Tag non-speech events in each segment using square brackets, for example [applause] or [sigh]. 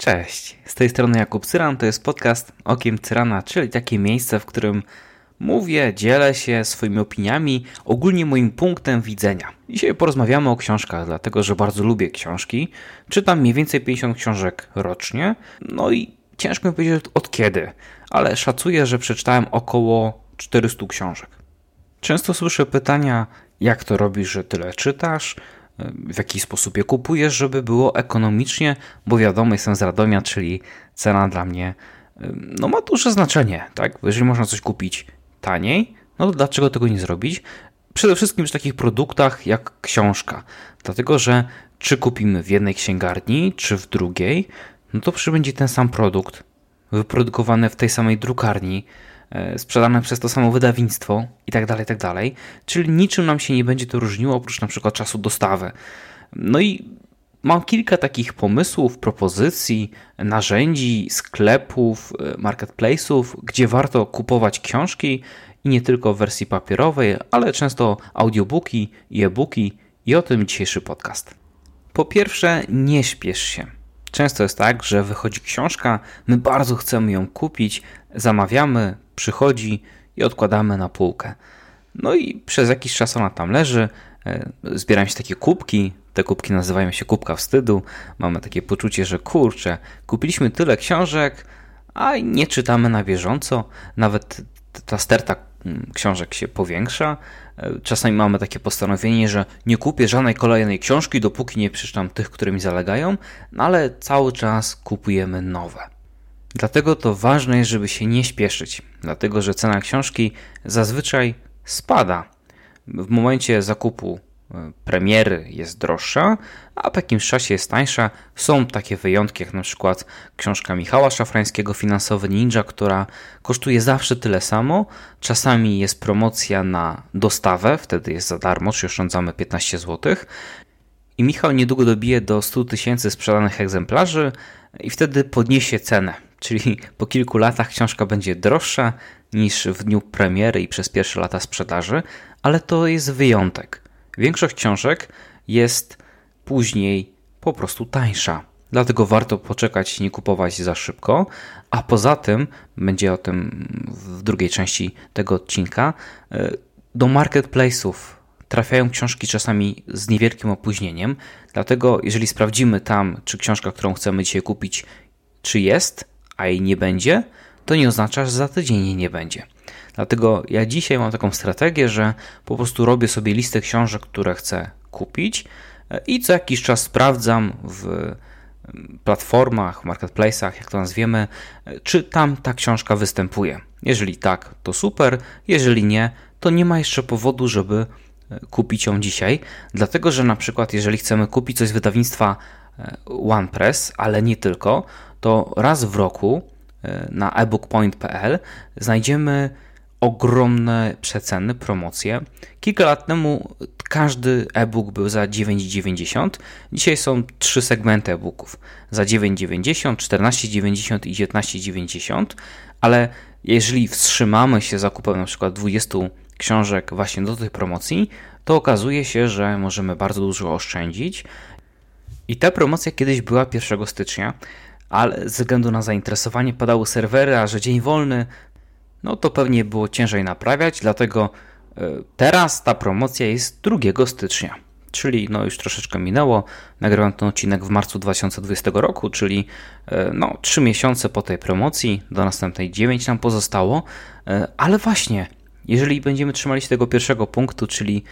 Cześć, z tej strony Jakub Cyran, to jest podcast Okiem Cyrana, czyli takie miejsce, w którym mówię, dzielę się swoimi opiniami, ogólnie moim punktem widzenia. Dzisiaj porozmawiamy o książkach, dlatego że bardzo lubię książki. Czytam mniej więcej 50 książek rocznie, no i ciężko mi powiedzieć od kiedy, ale szacuję, że przeczytałem około 400 książek. Często słyszę pytania, jak to robisz, że tyle czytasz? W jaki sposób je kupujesz, żeby było ekonomicznie, bo wiadomo, jestem z Radomia, czyli cena dla mnie no, ma duże znaczenie. Tak? Jeżeli można coś kupić taniej, no to dlaczego tego nie zrobić? Przede wszystkim przy takich produktach jak książka. Dlatego, że czy kupimy w jednej księgarni, czy w drugiej, no to przybędzie ten sam produkt wyprodukowany w tej samej drukarni, sprzedane przez to samo wydawnictwo i tak dalej, tak dalej. Czyli niczym nam się nie będzie to różniło oprócz na przykład czasu dostawy. No i mam kilka takich pomysłów, propozycji, narzędzi, sklepów, e, marketplace'ów, gdzie warto kupować książki i nie tylko w wersji papierowej, ale często audiobooki i e-booki i o tym dzisiejszy podcast. Po pierwsze, nie śpiesz się. Często jest tak, że wychodzi książka, my bardzo chcemy ją kupić, zamawiamy, przychodzi i odkładamy na półkę. No i przez jakiś czas ona tam leży, e, zbierają się takie kubki, te kubki nazywają się kubka wstydu. Mamy takie poczucie, że kurczę, kupiliśmy tyle książek, a nie czytamy na bieżąco. Nawet ta sterta mm, książek się powiększa. E, czasami mamy takie postanowienie, że nie kupię żadnej kolejnej książki, dopóki nie przeczytam tych, które mi zalegają, no ale cały czas kupujemy nowe. Dlatego to ważne jest, żeby się nie śpieszyć, dlatego że cena książki zazwyczaj spada. W momencie zakupu premiery jest droższa, a po jakimś czasie jest tańsza. Są takie wyjątki, jak na przykład książka Michała Szafrańskiego Finansowy Ninja, która kosztuje zawsze tyle samo. Czasami jest promocja na dostawę, wtedy jest za darmo, czyli oszczędzamy 15 zł. I Michał niedługo dobije do 100 tysięcy sprzedanych egzemplarzy i wtedy podniesie cenę czyli po kilku latach książka będzie droższa niż w dniu premiery i przez pierwsze lata sprzedaży, ale to jest wyjątek. Większość książek jest później po prostu tańsza. Dlatego warto poczekać, nie kupować za szybko. A poza tym, będzie o tym w drugiej części tego odcinka, e, do marketplace'ów trafiają książki czasami z niewielkim opóźnieniem. Dlatego, jeżeli sprawdzimy tam, czy książka, którą chcemy dzisiaj kupić, czy jest, a jej nie będzie, to nie oznacza, że za tydzień jej nie będzie. Dlatego ja dzisiaj mam taką strategię, że po prostu robię sobie listę książek, które chcę kupić e, i co jakiś czas sprawdzam w mm, platformach, marketplace'ach, jak to nazwiemy, e, czy tam ta książka występuje. Jeżeli tak, to super, jeżeli nie, to nie ma jeszcze powodu, żeby e, kupić ją dzisiaj, dlatego że na przykład jeżeli chcemy kupić coś z wydawnictwa OnePress, ale nie tylko, to raz w roku na ebookpoint.pl znajdziemy ogromne przeceny, promocje. Kilka lat temu każdy e-book był za 9,90. Dzisiaj są trzy segmenty e-booków. Za 9,90, 14,90 i 19,90. Ale jeżeli wstrzymamy się zakupem na przykład 20 książek właśnie do tych promocji, to okazuje się, że możemy bardzo dużo oszczędzić. I ta promocja kiedyś była 1 stycznia ale ze względu na zainteresowanie padały serwery, a że dzień wolny, no to pewnie było ciężej naprawiać, dlatego e, teraz ta promocja jest 2 stycznia. Czyli no już troszeczkę minęło. Nagrywam ten odcinek w marcu 2020 roku, czyli e, no 3 miesiące po tej promocji, do następnej 9 nam pozostało. E, ale właśnie, jeżeli będziemy trzymali się tego pierwszego punktu, czyli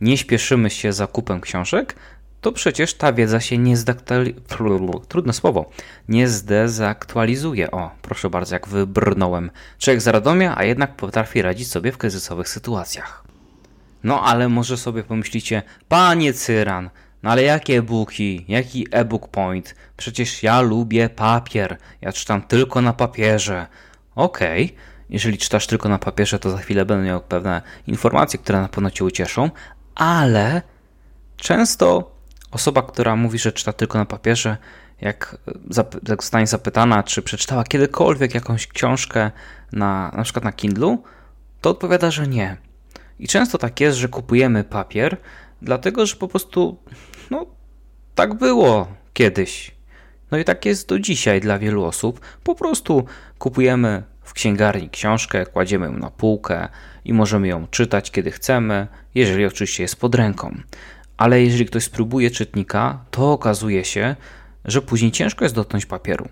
nie śpieszymy się zakupem książek, to przecież ta wiedza się nie zdaktualizuje. Trudne słowo. Nie zdezaktualizuje. O, proszę bardzo, jak wybrnąłem. Człowiek z Radomia, a jednak potrafi radzić sobie w kryzysowych sytuacjach. No ale może sobie pomyślicie, panie Cyran, no ale jakie e-booki, jaki e-book point? Przecież ja lubię papier, ja czytam tylko na papierze. Okej, okay. jeżeli czytasz tylko na papierze, to za chwilę będę miał pewne informacje, które na pewno Cię ucieszą, ale często Osoba, która mówi, że czyta tylko na papierze, jak, zostanie zapytana, czy przeczytała kiedykolwiek jakąś książkę na, na przykład na Kindlu, to odpowiada, że nie. I często tak jest, że kupujemy papier, dlatego że po prostu no, tak było kiedyś. No i tak jest do dzisiaj dla wielu osób. Po prostu kupujemy w księgarni książkę, kładziemy ją na półkę i możemy ją czytać kiedy chcemy, jeżeli oczywiście jest pod ręką. Ale jeżeli ktoś spróbuje czytnika, to okazuje się, że później ciężko jest dotknąć papieru.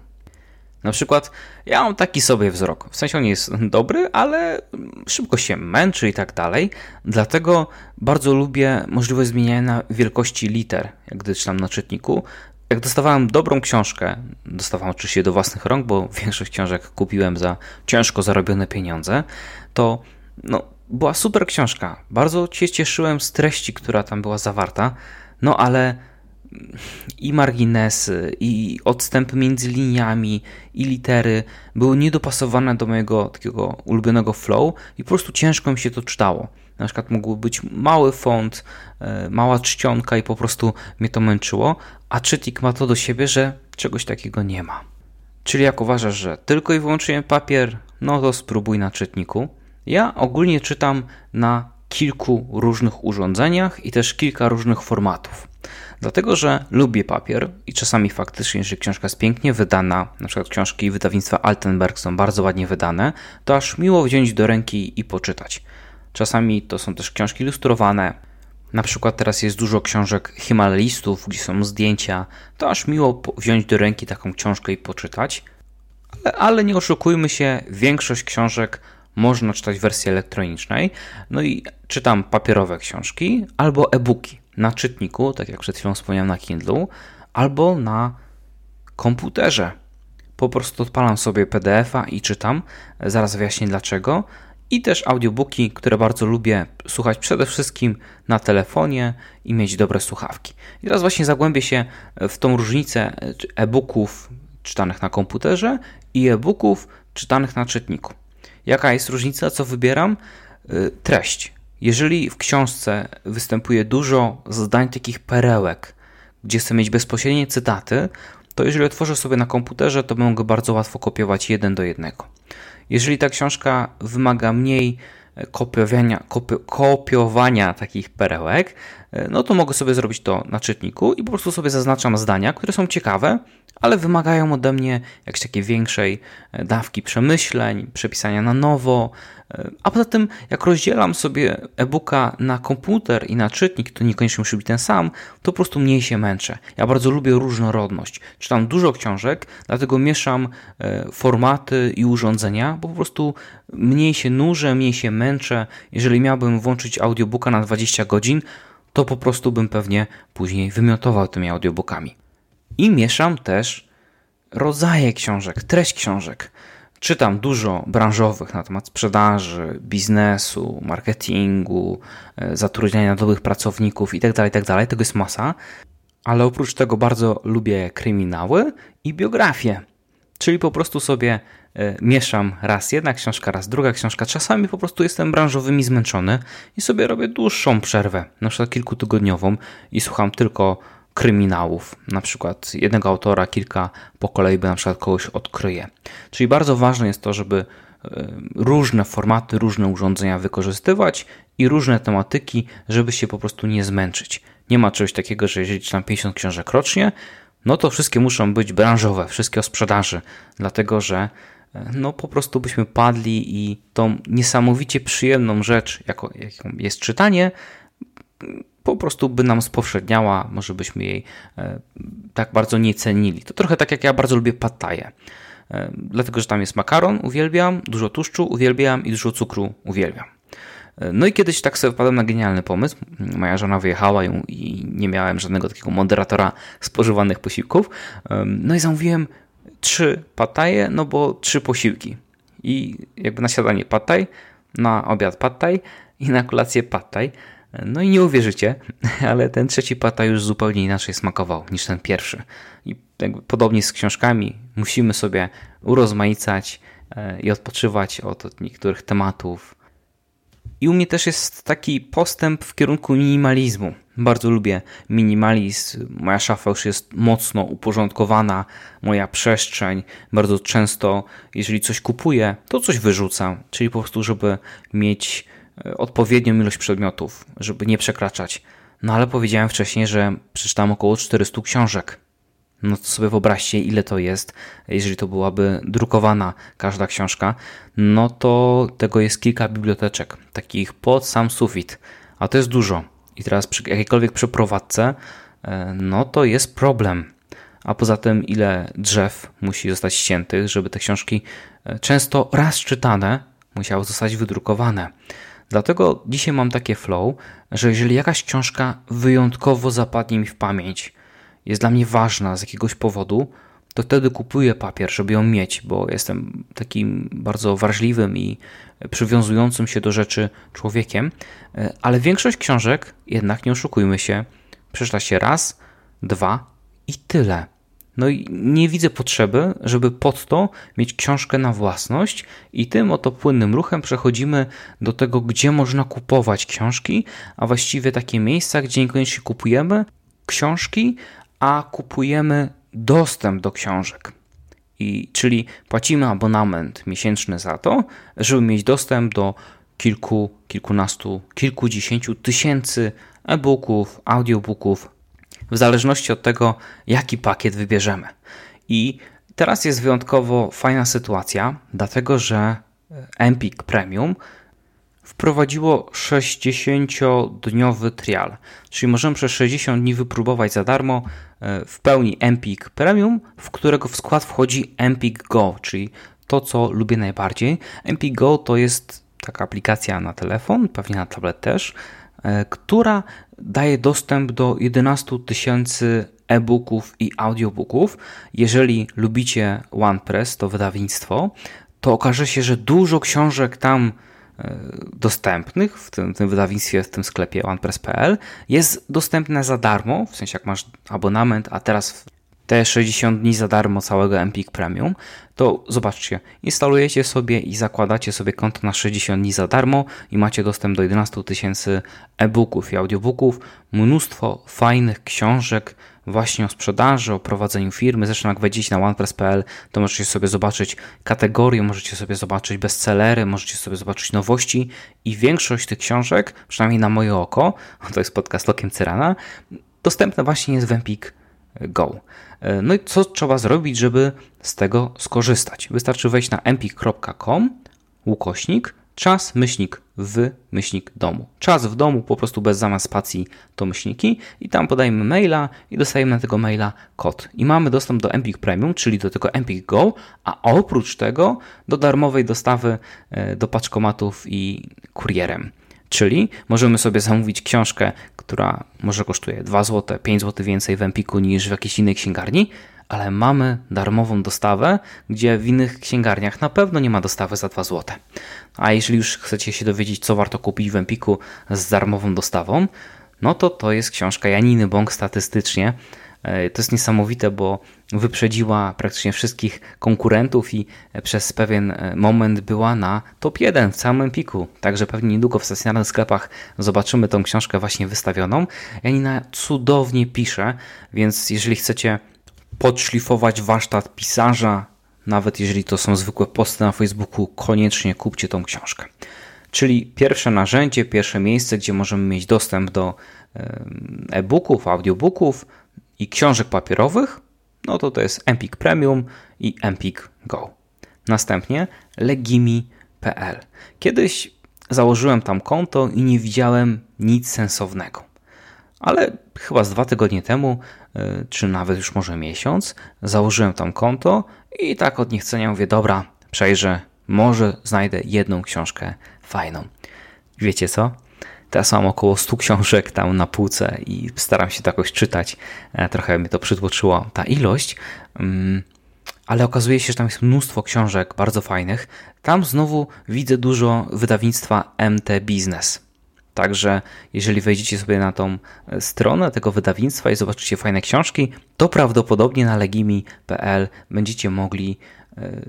Na przykład ja mam taki sobie wzrok. W sensie on jest [laughs] dobry, ale szybko się męczy i tak dalej. Dlatego bardzo lubię możliwość zmieniania wielkości liter, jak gdy czytam na czytniku. Jak dostawałem dobrą książkę, dostawałem oczywiście do własnych rąk, bo [laughs] większość książek kupiłem za ciężko zarobione pieniądze, to no, była super książka. Bardzo się cieszyłem z treści, która tam była zawarta, no ale i marginesy, i odstępy między liniami, i litery były niedopasowane do mojego takiego ulubionego flow i po prostu ciężko mi się to czytało. Na przykład mógł być mały font, e, mała czcionka i po prostu mnie to męczyło, a czytnik ma to do siebie, że czegoś takiego nie ma. Czyli jak uważasz, że tylko i wyłącznie papier, no to spróbuj na czytniku. Ja ogólnie czytam na kilku różnych urządzeniach i też kilka różnych formatów. Dlatego, że lubię papier i czasami faktycznie, jeżeli książka jest pięknie wydana, na przykład książki wydawnictwa Altenberg są bardzo ładnie wydane, to aż miło wziąć do ręki i poczytać. Czasami to są też książki ilustrowane. Na przykład teraz jest dużo książek himalistów, gdzie są zdjęcia. To aż miło wziąć do ręki taką książkę i poczytać. Ale, ale nie oszukujmy się, większość książek można czytać w wersji elektronicznej. No i czytam papierowe książki albo e-booki na czytniku, tak jak przed chwilą wspomniałem na Kindle, albo na komputerze. Po prostu odpalam sobie PDF-a i czytam. Zaraz wyjaśnię dlaczego. I też audiobooki, które bardzo lubię słuchać przede wszystkim na telefonie i mieć dobre słuchawki. I teraz właśnie zagłębię się w tą różnicę e-booków czytanych na komputerze i e-booków czytanych na czytniku. Jaka jest różnica, co wybieram? Y, treść. Jeżeli w książce występuje dużo zdań takich perełek, gdzie chcę mieć bezpośrednie cytaty, to jeżeli otworzę sobie na komputerze, to mogę bardzo łatwo kopiować jeden do jednego. Jeżeli ta książka wymaga mniej kopiowania, kopi kopiowania takich perełek, no to mogę sobie zrobić to na czytniku i po prostu sobie zaznaczam zdania, które są ciekawe, ale wymagają ode mnie jakiejś takiej większej e, dawki przemyśleń, przepisania na nowo. E, a poza tym, jak rozdzielam sobie e-booka na komputer i na czytnik, to niekoniecznie musi być ten sam, to po prostu mniej się męczę. Ja bardzo lubię różnorodność. Czytam dużo książek, dlatego mieszam e, formaty i urządzenia, bo po prostu mniej się nużę, mniej się męczę. Jeżeli miałbym włączyć audiobooka na 20 godzin, to po prostu bym pewnie później wymiotował tymi audiobookami. I mieszam też rodzaje książek, treść książek. Czytam dużo branżowych na temat sprzedaży, biznesu, marketingu, e, zatrudniania nowych pracowników itd., tak itd. Tak Tego jest masa. Ale oprócz tego bardzo lubię kryminały i biografię. Czyli po prostu sobie e, mieszam raz jedna książka, raz druga książka. Czasami po prostu jestem branżowymi zmęczony i sobie robię dłuższą przerwę, na przykład kilkutygodniową i słucham tylko kryminałów, na przykład jednego autora, kilka po kolei by na przykład kogoś odkryje. Czyli bardzo ważne jest to, żeby e, różne formaty, różne urządzenia wykorzystywać i różne tematyki, żeby się po prostu nie zmęczyć. Nie ma czegoś takiego, że jeżeli czytam 50 książek rocznie, no to wszystkie muszą być branżowe, wszystkie o sprzedaży, dlatego że e, no po prostu byśmy padli i tą niesamowicie przyjemną rzecz, jaką jest czytanie, po prostu by nam spowszedniała, może byśmy jej e, tak bardzo nie cenili. To trochę tak jak ja bardzo lubię pataje. E, dlatego, że tam jest makaron, uwielbiam, dużo tłuszczu, uwielbiam i dużo cukru, uwielbiam. E, no i kiedyś tak sobie wpadłem na genialny pomysł. Moja żona wyjechała i nie miałem żadnego takiego moderatora spożywanych posiłków. No i zamówiłem trzy pataje, no bo trzy posiłki. I jakby na śniadanie pataj, na obiad pataj i na kolację pataj. No i nie uwierzycie, [laughs] ale ten trzeci pata już zupełnie inaczej smakował niż ten pierwszy. I podobnie z książkami musimy sobie urozmaicać e, i odpoczywać od niektórych tematów. I u mnie też jest taki postęp w kierunku minimalizmu. Bardzo lubię minimalizm. Moja szafa już jest mocno uporządkowana, moja przestrzeń. Bardzo często, jeżeli coś kupuję, to coś wyrzucam. Czyli po prostu, żeby mieć E, odpowiednią ilość przedmiotów, żeby nie przekraczać. No ale powiedziałem wcześniej, że przeczytałem około 400 książek. No to sobie wyobraźcie, ile to jest, jeżeli to byłaby drukowana każda książka, no to tego jest kilka biblioteczek, takich pod sam sufit, a to jest dużo. I teraz przy jakiejkolwiek przeprowadzce, e, no to jest problem. A poza tym, ile drzew musi zostać ściętych, żeby te książki e, często raz czytane musiały zostać wydrukowane. Dlatego dzisiaj mam takie flow, że jeżeli jakaś książka wyjątkowo zapadnie mi w pamięć, jest dla mnie ważna z jakiegoś powodu, to wtedy kupuję papier, żeby ją mieć, bo jestem takim bardzo wrażliwym i przywiązującym się do rzeczy człowiekiem. Ale większość książek, jednak nie oszukujmy się, przeczyta się raz, dwa i tyle. No i nie widzę potrzeby, żeby pod to mieć książkę na własność, i tym oto płynnym ruchem przechodzimy do tego, gdzie można kupować książki, a właściwie takie miejsca, gdzie niekoniecznie kupujemy książki, a kupujemy dostęp do książek. I, czyli płacimy abonament miesięczny za to, żeby mieć dostęp do kilku, kilkunastu, kilkudziesięciu tysięcy e-booków, audiobooków, w zależności od tego, jaki pakiet wybierzemy. I teraz jest wyjątkowo fajna sytuacja, dlatego że Empik Premium wprowadziło 60-dniowy trial, czyli możemy przez 60 dni wypróbować za darmo e, w pełni Empik Premium, w którego w skład wchodzi Empik Go, czyli to, co lubię najbardziej. Empik Go to jest taka aplikacja na telefon, pewnie na tablet też, e, która daje dostęp do 11 tysięcy e-booków i audiobooków. Jeżeli lubicie OnePress, to wydawnictwo, to okaże się, że dużo książek tam dostępnych w tym, tym wydawnictwie, w tym sklepie OnePress.pl jest dostępne za darmo, w sensie jak masz abonament, a teraz te 60 dni za darmo całego Empik Premium, to zobaczcie, instalujecie sobie i zakładacie sobie konto na 60 dni za darmo i macie dostęp do 11 tysięcy e-booków i audiobooków, mnóstwo fajnych książek właśnie o sprzedaży, o prowadzeniu firmy. Zresztą jak wejdziecie na OnePress.pl, to możecie sobie zobaczyć kategorie, możecie sobie zobaczyć bestsellery, możecie sobie zobaczyć nowości i większość tych książek, przynajmniej na moje oko, [laughs] to jest podcast Lokiem Cyrana, dostępna właśnie jest w Empik Go. E, no i co trzeba zrobić, żeby z tego skorzystać? Wystarczy wejść na empik.com, ukośnik, czas, myślnik w, myślnik domu. Czas w domu, po prostu bez zamiast spacji to myślniki i tam podajemy maila i dostajemy na tego maila kod. I mamy dostęp do Empik Premium, czyli do tego Empik Go, a oprócz tego do darmowej dostawy e, do paczkomatów i kurierem. Czyli możemy sobie zamówić książkę, która może kosztuje 2 zł, 5 zł więcej w Empiku niż w jakiejś innej księgarni, ale mamy darmową dostawę, gdzie w innych księgarniach na pewno nie ma dostawy za 2 zł. A jeżeli już chcecie się dowiedzieć, co warto kupić w Empiku z darmową dostawą, no to to jest książka Janiny Bąk statystycznie E, to jest niesamowite, bo wyprzedziła praktycznie wszystkich konkurentów i przez pewien e, moment była na top 1 w całym piku. Także pewnie niedługo w stacjonarnych sklepach zobaczymy tą książkę właśnie wystawioną. Janina cudownie pisze, więc jeżeli chcecie podszlifować warsztat pisarza, nawet jeżeli to są zwykłe posty na Facebooku, koniecznie kupcie tą książkę. Czyli pierwsze narzędzie, pierwsze miejsce, gdzie możemy mieć dostęp do e-booków, audiobooków, i książek papierowych, no to to jest Empik Premium i Empik Go. Następnie legimi.pl. Kiedyś założyłem tam konto i nie widziałem nic sensownego. Ale chyba z dwa tygodnie temu, y, czy nawet już może miesiąc, założyłem tam konto i tak od niechcenia mówię, dobra, przejrzę, może znajdę jedną książkę fajną. Wiecie co? Teraz mam około 100 książek tam na półce i staram się to jakoś czytać. E, trochę mnie to przytłoczyło ta ilość. Mm, ale okazuje się, że tam jest mnóstwo książek bardzo fajnych. Tam znowu widzę dużo wydawnictwa MT Business. Także jeżeli wejdziecie sobie na tą e, stronę tego wydawnictwa i zobaczycie fajne książki, to prawdopodobnie na legimi.pl będziecie mogli e,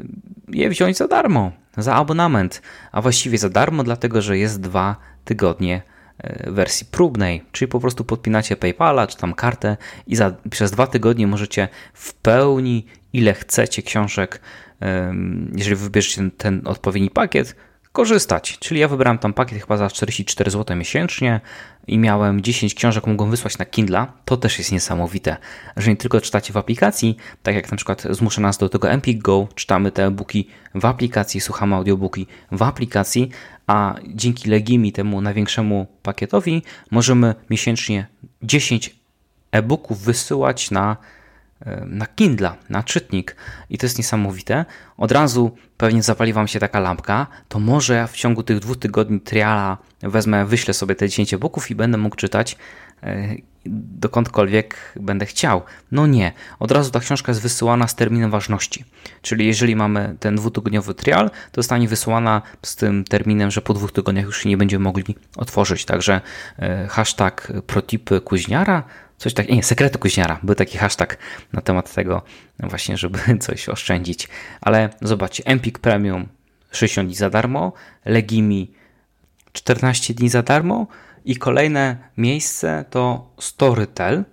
je wziąć za darmo, za abonament, a właściwie za darmo, dlatego że jest dwa tygodnie wersji próbnej, czyli po prostu podpinacie PayPala czy tam kartę i za, przez dwa tygodnie możecie w pełni ile chcecie książek, jeżeli wybierzecie ten, ten odpowiedni pakiet, korzystać. Czyli ja wybrałem tam pakiet chyba za 44 zł miesięcznie i miałem 10 książek, mogłem wysłać na Kindle. To też jest niesamowite, że nie tylko czytacie w aplikacji, tak jak na przykład zmusza nas do tego Empik Go, czytamy te e-booki w aplikacji, słuchamy audiobooki w aplikacji, a dzięki Legimi, temu największemu pakietowi, możemy miesięcznie 10 e-booków wysyłać na na Kindle, na czytnik i to jest niesamowite. Od razu pewnie zapali Wam się taka lampka, to może w ciągu tych dwóch tygodni triala wezmę, wyślę sobie te 10 boków i będę mógł czytać e, dokądkolwiek będę chciał. No nie, od razu ta książka jest wysyłana z terminem ważności. Czyli jeżeli mamy ten dwutygodniowy trial, to zostanie wysyłana z tym terminem, że po dwóch tygodniach już nie będziemy mogli otworzyć. Także e, hashtag protipy kuźniara Coś tak, nie, sekrety kuźniara. Był taki hashtag na temat tego właśnie, żeby [laughs] coś oszczędzić. Ale zobaczcie, Empik Premium 60 dni za darmo, Legimi 14 dni za darmo i kolejne miejsce to storytel.com.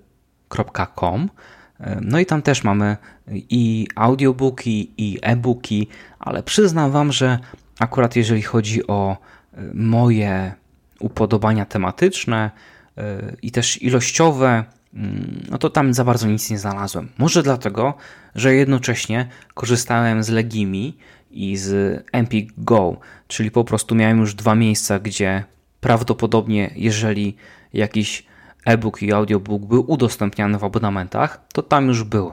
No i tam też mamy i audiobooki, i e-booki, ale przyznam Wam, że akurat jeżeli chodzi o moje upodobania tematyczne, i też ilościowe, mm, no to tam za bardzo nic nie znalazłem. Może dlatego, że jednocześnie korzystałem z Legimi i z Empik Go, czyli po prostu miałem już dwa miejsca, gdzie prawdopodobnie, jeżeli jakiś e-book i audiobook był udostępniany w abonamentach, to tam już był.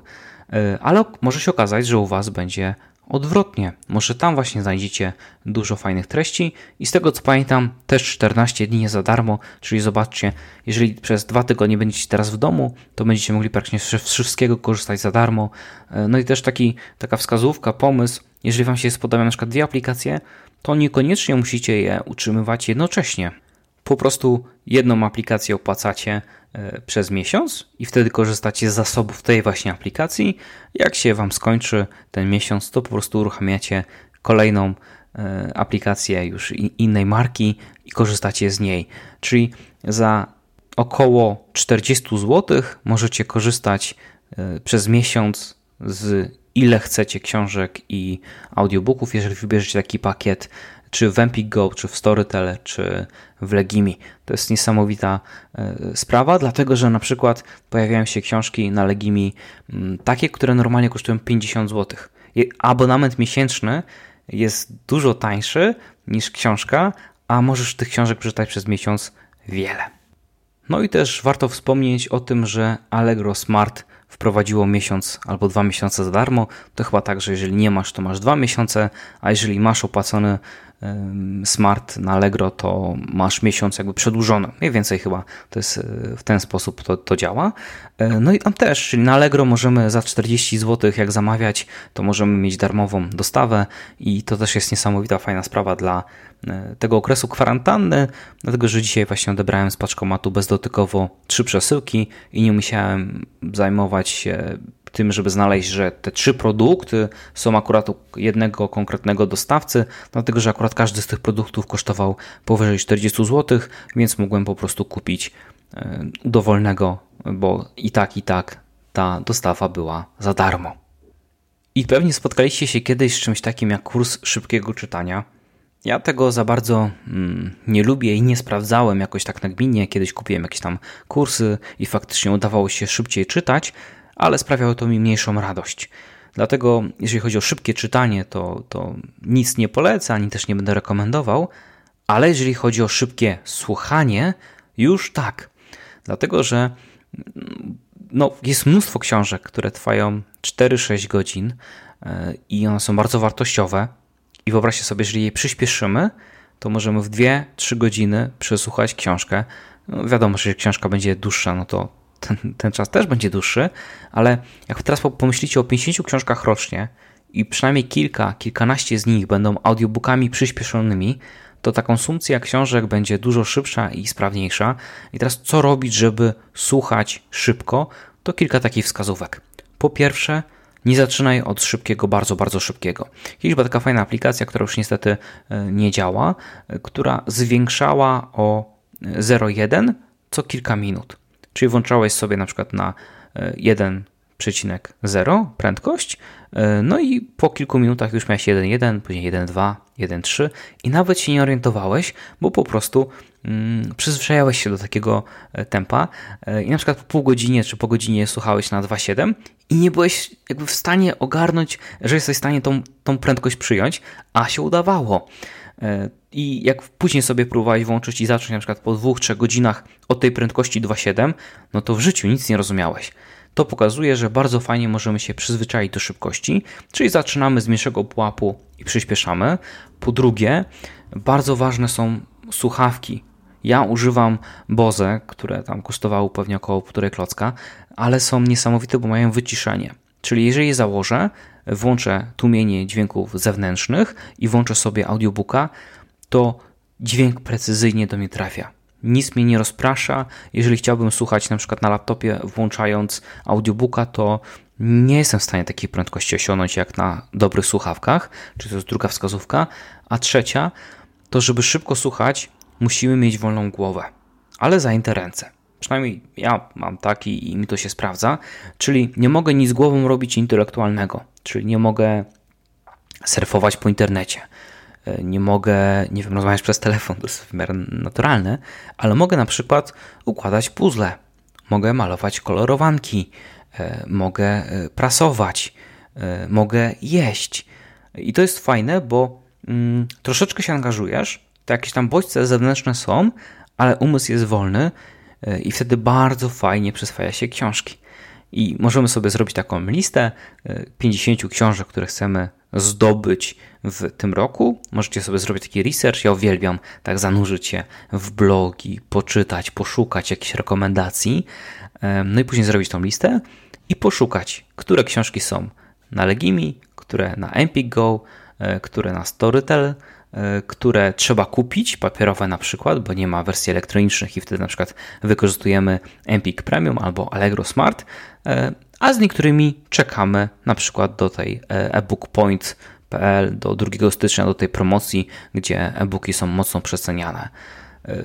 E, ale może się okazać, że u Was będzie odwrotnie. Może tam właśnie znajdziecie dużo fajnych treści i z tego co pamiętam też 14 dni za darmo, czyli zobaczcie, jeżeli przez dwa tygodnie będziecie teraz w domu, to będziecie mogli praktycznie z wszystkiego korzystać za darmo. E, no i też taki, taka wskazówka, pomysł, jeżeli Wam się spodobają na przykład dwie aplikacje, to niekoniecznie musicie je utrzymywać jednocześnie. Po prostu jedną aplikację opłacacie e, przez miesiąc i wtedy korzystacie z zasobów tej właśnie aplikacji. Jak się Wam skończy ten miesiąc, to po prostu uruchamiacie kolejną e, aplikację już innej marki i korzystacie z niej. Czyli za około 40 zł możecie korzystać e, przez miesiąc z ile chcecie książek i audiobooków, jeżeli wybierzecie taki pakiet czy w Empik Go, czy w Storytel, czy w Legimi. To jest niesamowita e, sprawa, dlatego że na przykład pojawiają się książki na Legimi mm, takie, które normalnie kosztują 50 zł. Abonament miesięczny jest dużo tańszy niż książka, a możesz tych książek przeczytać przez miesiąc wiele. No i też warto wspomnieć o tym, że Allegro Smart wprowadziło miesiąc albo dwa miesiące za darmo. To chyba tak, że jeżeli nie masz, to masz dwa miesiące, a jeżeli masz opłacony Smart na Allegro, to masz miesiąc jakby przedłużony. Mniej więcej chyba to jest e, w ten sposób to, to działa. E, no i tam też, czyli na Allegro możemy za 40 zł, jak zamawiać, to możemy mieć darmową dostawę i to też jest niesamowita, fajna sprawa dla e, tego okresu kwarantanny, dlatego że dzisiaj właśnie odebrałem z paczkomatu bezdotykowo trzy przesyłki i nie musiałem zajmować się tym, żeby znaleźć, że te trzy produkty są akurat u jednego konkretnego dostawcy, dlatego że akurat każdy z tych produktów kosztował powyżej 40 zł, więc mogłem po prostu kupić e, dowolnego, bo i tak, i tak ta dostawa była za darmo. I pewnie spotkaliście się kiedyś z czymś takim jak kurs szybkiego czytania. Ja tego za bardzo mm, nie lubię i nie sprawdzałem jakoś tak nagminnie. Kiedyś kupiłem jakieś tam kursy i faktycznie udawało się szybciej czytać, ale sprawiało to mi mniejszą radość. Dlatego, jeżeli chodzi o szybkie czytanie, to, to nic nie polecę, ani też nie będę rekomendował, ale jeżeli chodzi o szybkie słuchanie, już tak. Dlatego, że no, jest mnóstwo książek, które trwają 4-6 godzin e, i one są bardzo wartościowe. I wyobraźcie sobie, jeżeli je przyspieszymy, to możemy w 2-3 godziny przesłuchać książkę. No, wiadomo, że jeżeli książka będzie dłuższa, no to ten, ten czas też będzie dłuższy, ale jak teraz pomyślicie o 50 książkach rocznie i przynajmniej kilka, kilkanaście z nich będą audiobookami przyspieszonymi, to ta konsumpcja książek będzie dużo szybsza i sprawniejsza. I teraz co robić, żeby słuchać szybko? To kilka takich wskazówek. Po pierwsze, nie zaczynaj od szybkiego, bardzo, bardzo szybkiego. Kiedyś była taka fajna aplikacja, która już niestety e, nie działa, e, która zwiększała o 0,1 co kilka minut. Czyli włączałeś sobie na przykład na 1 2,0 prędkość, e, no i po kilku minutach już miałeś 1,1, później 1,2, 1,3 i nawet się nie orientowałeś, bo po prostu mm, przyzwyczajałeś się do takiego e, tempa e, i na przykład po pół godzinie czy po godzinie słuchałeś na 2,7 i nie byłeś jakby w stanie ogarnąć, że jesteś w stanie tą, tą prędkość przyjąć, a się udawało. I jak później sobie próbowałeś włączyć i zacząć na przykład po dwóch, trzech godzinach od tej prędkości 2,7, no to w życiu nic nie rozumiałeś. To pokazuje, że bardzo fajnie możemy się przyzwyczaić do szybkości, czyli zaczynamy z mniejszego pułapu i przyspieszamy. Po drugie, bardzo ważne są słuchawki. Ja używam Boze, które tam kosztowały pewnie około półtorej klocka, ale są niesamowite, bo mają wyciszenie. Czyli jeżeli je założę, włączę tłumienie dźwięków zewnętrznych i włączę sobie audiobooka, to dźwięk precyzyjnie do mnie trafia. Nic mnie nie rozprasza. Jeżeli chciałbym słuchać na przykład na laptopie włączając audiobooka, to nie jestem w stanie takiej prędkości osiągnąć jak na dobrych słuchawkach, czy to jest druga wskazówka. A trzecia, to żeby szybko słuchać, musimy mieć wolną głowę, ale zajęte ręce. Przynajmniej ja mam taki i mi to się sprawdza, czyli nie mogę nic głową robić intelektualnego, czyli nie mogę surfować po internecie, E, nie mogę, nie wiem, rozmawiać przez telefon, to jest w miarę naturalne, ale mogę na przykład układać puzzle, mogę malować kolorowanki, e, mogę e, prasować, mogę jeść. I to jest fajne, bo mm, troszeczkę się angażujesz, to jakieś tam bodźce zewnętrzne są, ale umysł jest wolny i wtedy bardzo fajnie przyswaja się książki. I możemy sobie zrobić taką listę 50 książek, które chcemy zdobyć w tym roku. Możecie sobie zrobić taki research. Ja uwielbiam tak zanurzyć się w blogi, poczytać, poszukać jakichś rekomendacji. No i później zrobić tą listę i poszukać, które książki są na Legimi, które na Empik Go, e, które na Storytel, e, które trzeba kupić, papierowe na przykład, bo nie ma wersji elektronicznych i wtedy na przykład wykorzystujemy Empik Premium albo Allegro Smart, e, a z niektórymi czekamy na przykład do tej ebookpoint.pl do 2 stycznia, do tej promocji, gdzie e-booki są mocno przeceniane.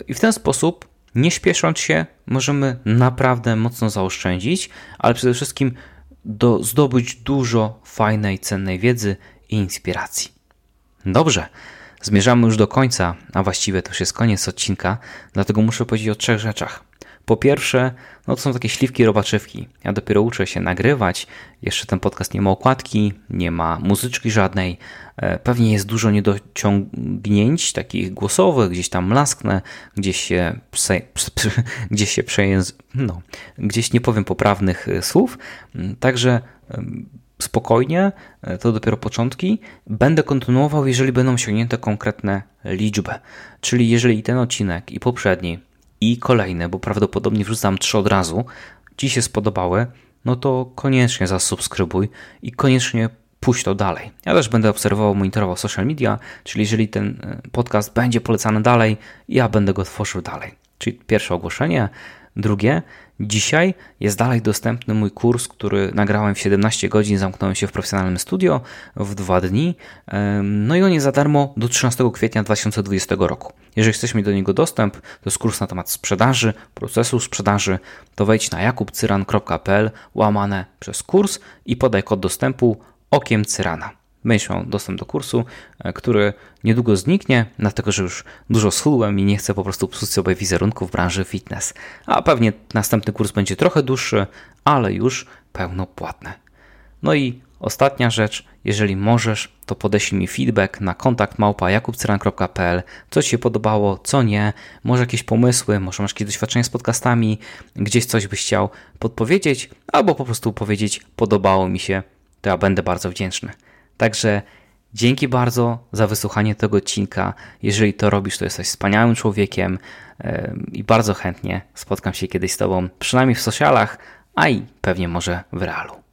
I w ten sposób, nie śpiesząc się, możemy naprawdę mocno zaoszczędzić, ale przede wszystkim do, zdobyć dużo fajnej, cennej wiedzy i inspiracji. Dobrze, zmierzamy już do końca, a właściwie to już jest koniec odcinka, dlatego muszę powiedzieć o trzech rzeczach. Po pierwsze, no to są takie śliwki robaczywki. Ja dopiero uczę się nagrywać. Jeszcze ten podcast nie ma okładki, nie ma muzyczki żadnej. E, pewnie jest dużo niedociągnięć takich głosowych, gdzieś tam lasknę, gdzieś się, prze, gdzieś się przejęz... no, gdzieś nie powiem poprawnych e, słów. Mm, także spokojnie, e, to dopiero początki. Będę kontynuował, jeżeli będą osiągnięte konkretne liczby. Czyli jeżeli ten odcinek i poprzedni i kolejne, bo prawdopodobnie wrzucam trzy od razu, Ci się spodobały, no to koniecznie zasubskrybuj i koniecznie puść to dalej. Ja też będę obserwował, monitorował social media, czyli jeżeli ten e, podcast będzie polecany dalej, ja będę go tworzył dalej. Czyli pierwsze ogłoszenie. Drugie, Dzisiaj jest dalej dostępny mój kurs, który nagrałem w 17 godzin, zamknąłem się w profesjonalnym studio w dwa dni. No i on jest za darmo do 13 kwietnia 2020 roku. Jeżeli chcesz mieć do niego dostęp, to jest kurs na temat sprzedaży, procesu sprzedaży, to wejdź na jakubcyran.pl łamane przez kurs i podaj kod dostępu okiem cyrana miał dostęp do kursu, e, który niedługo zniknie, dlatego że już dużo schudłem i nie chcę po prostu psuć sobie wizerunku w branży fitness. A pewnie następny kurs będzie trochę dłuższy, ale już pełnopłatny. No i ostatnia rzecz, jeżeli możesz, to podeślij mi feedback na kontakt małpa jakubcyran.pl, co Ci się podobało, co nie, może jakieś pomysły, może masz jakieś doświadczenia z podcastami, gdzieś coś byś chciał podpowiedzieć, albo po prostu powiedzieć podobało mi się, to ja będę bardzo wdzięczny. Także dzięki bardzo za wysłuchanie tego odcinka. Jeżeli to robisz, to jesteś wspaniałym człowiekiem i bardzo chętnie spotkam się kiedyś z Tobą, przynajmniej w socialach, a i pewnie może w realu.